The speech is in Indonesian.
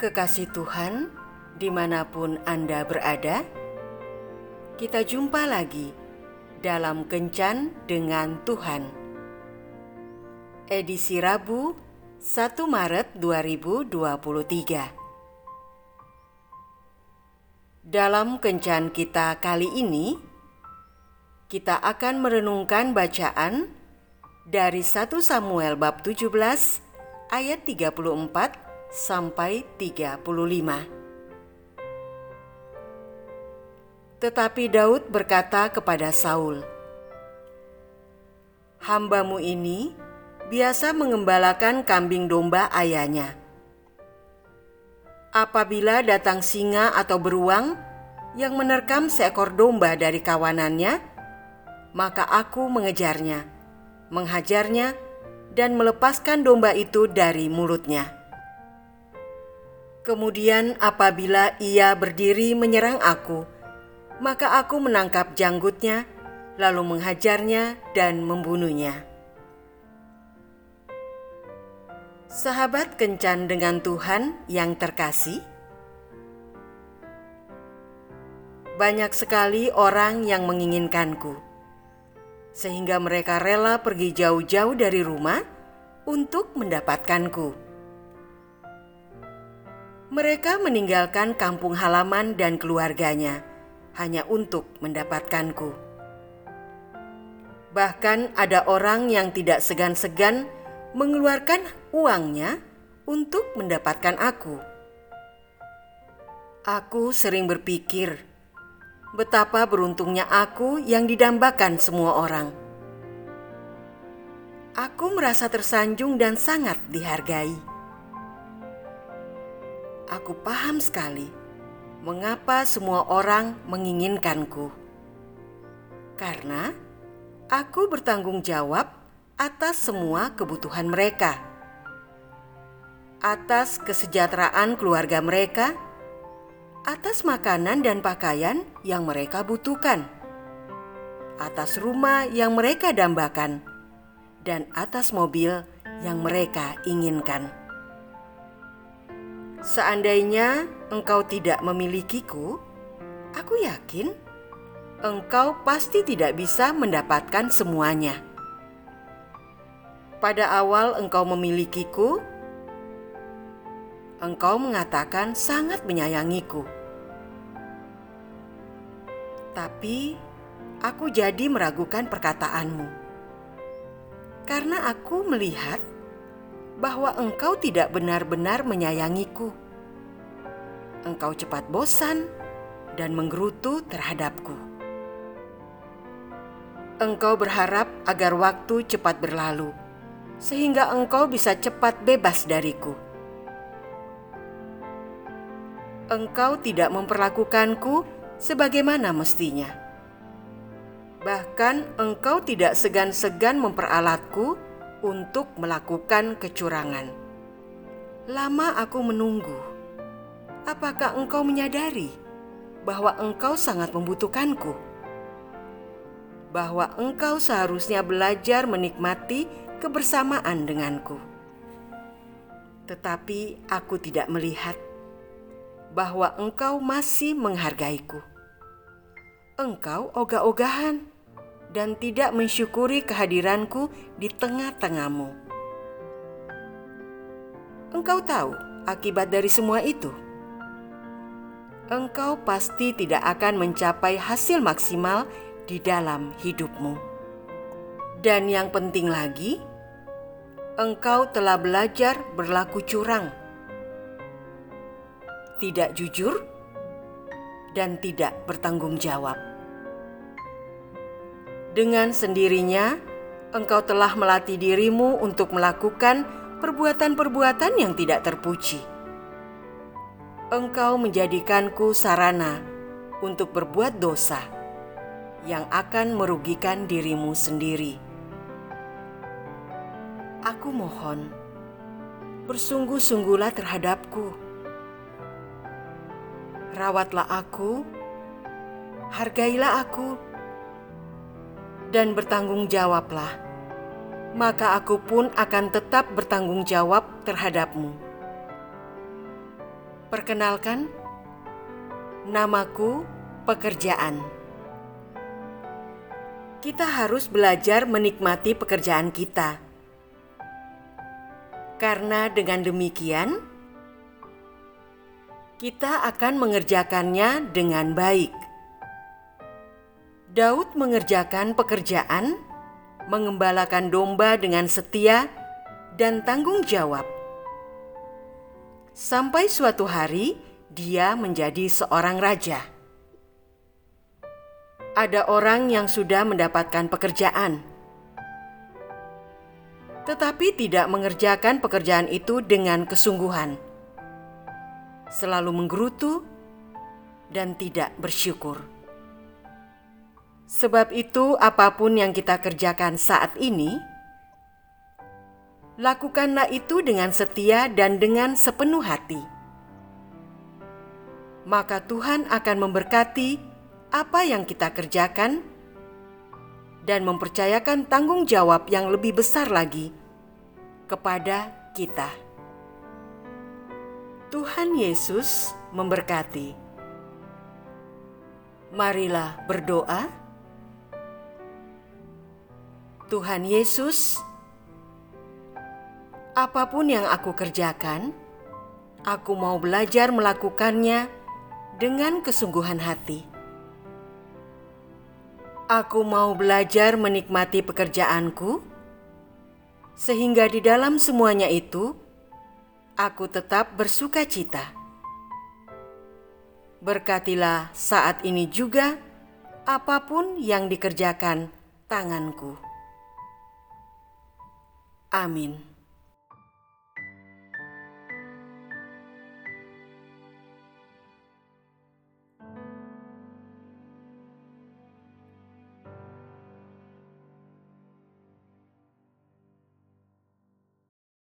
kekasih Tuhan, di mana pun Anda berada, kita jumpa lagi dalam Kencan dengan Tuhan. Edisi Rabu, 1 Maret 2023. Dalam Kencan kita kali ini, kita akan merenungkan bacaan dari 1 Samuel bab 17 ayat 34 sampai 35. Tetapi Daud berkata kepada Saul, "Hambamu ini biasa mengembalakan kambing domba ayahnya. Apabila datang singa atau beruang yang menerkam seekor domba dari kawanannya, maka aku mengejarnya, menghajarnya, dan melepaskan domba itu dari mulutnya." Kemudian apabila ia berdiri menyerang aku, maka aku menangkap janggutnya, lalu menghajarnya dan membunuhnya. Sahabat kencan dengan Tuhan yang terkasih, banyak sekali orang yang menginginkanku, sehingga mereka rela pergi jauh-jauh dari rumah untuk mendapatkanku. Mereka meninggalkan kampung halaman dan keluarganya hanya untuk mendapatkanku. Bahkan ada orang yang tidak segan-segan mengeluarkan uangnya untuk mendapatkan aku. Aku sering berpikir betapa beruntungnya aku yang didambakan semua orang. Aku merasa tersanjung dan sangat dihargai aku paham sekali mengapa semua orang menginginkanku. Karena aku bertanggung jawab atas semua kebutuhan mereka, atas kesejahteraan keluarga mereka, atas makanan dan pakaian yang mereka butuhkan, atas rumah yang mereka dambakan, dan atas mobil yang mereka inginkan. Seandainya engkau tidak memilikiku, aku yakin engkau pasti tidak bisa mendapatkan semuanya. Pada awal engkau memilikiku, engkau mengatakan sangat menyayangiku. Tapi aku jadi meragukan perkataanmu. Karena aku melihat bahwa engkau tidak benar-benar menyayangiku. Engkau cepat bosan dan menggerutu terhadapku. Engkau berharap agar waktu cepat berlalu, sehingga engkau bisa cepat bebas dariku. Engkau tidak memperlakukanku sebagaimana mestinya. Bahkan engkau tidak segan-segan memperalatku untuk melakukan kecurangan. Lama aku menunggu. Apakah engkau menyadari bahwa engkau sangat membutuhkanku? Bahwa engkau seharusnya belajar menikmati kebersamaan denganku. Tetapi aku tidak melihat bahwa engkau masih menghargaiku. Engkau ogah-ogahan dan tidak mensyukuri kehadiranku di tengah-tengahmu. Engkau tahu akibat dari semua itu. Engkau pasti tidak akan mencapai hasil maksimal di dalam hidupmu. Dan yang penting lagi, engkau telah belajar berlaku curang, tidak jujur, dan tidak bertanggung jawab. Dengan sendirinya, engkau telah melatih dirimu untuk melakukan perbuatan-perbuatan yang tidak terpuji. Engkau menjadikanku sarana untuk berbuat dosa yang akan merugikan dirimu sendiri. Aku mohon, bersungguh-sungguhlah terhadapku. Rawatlah aku, hargailah aku dan bertanggung jawablah, maka aku pun akan tetap bertanggung jawab terhadapmu. Perkenalkan, namaku Pekerjaan. Kita harus belajar menikmati pekerjaan kita, karena dengan demikian kita akan mengerjakannya dengan baik. Daud mengerjakan pekerjaan, mengembalakan domba dengan setia dan tanggung jawab Sampai suatu hari dia menjadi seorang raja. Ada orang yang sudah mendapatkan pekerjaan, tetapi tidak mengerjakan pekerjaan itu dengan kesungguhan, selalu menggerutu dan tidak bersyukur. Sebab itu, apa pun yang kita kerjakan saat ini lakukanlah itu dengan setia dan dengan sepenuh hati. Maka Tuhan akan memberkati apa yang kita kerjakan dan mempercayakan tanggung jawab yang lebih besar lagi kepada kita. Tuhan Yesus memberkati. Marilah berdoa. Tuhan Yesus, Apa pun yang aku kerjakan, aku mau belajar melakukannya dengan kesungguhan hati. Aku mau belajar menikmati pekerjaanku, sehingga di dalam semuanya itu aku tetap bersuka cita. Berkatilah saat ini juga apa pun yang dikerjakan tanganku. Amin.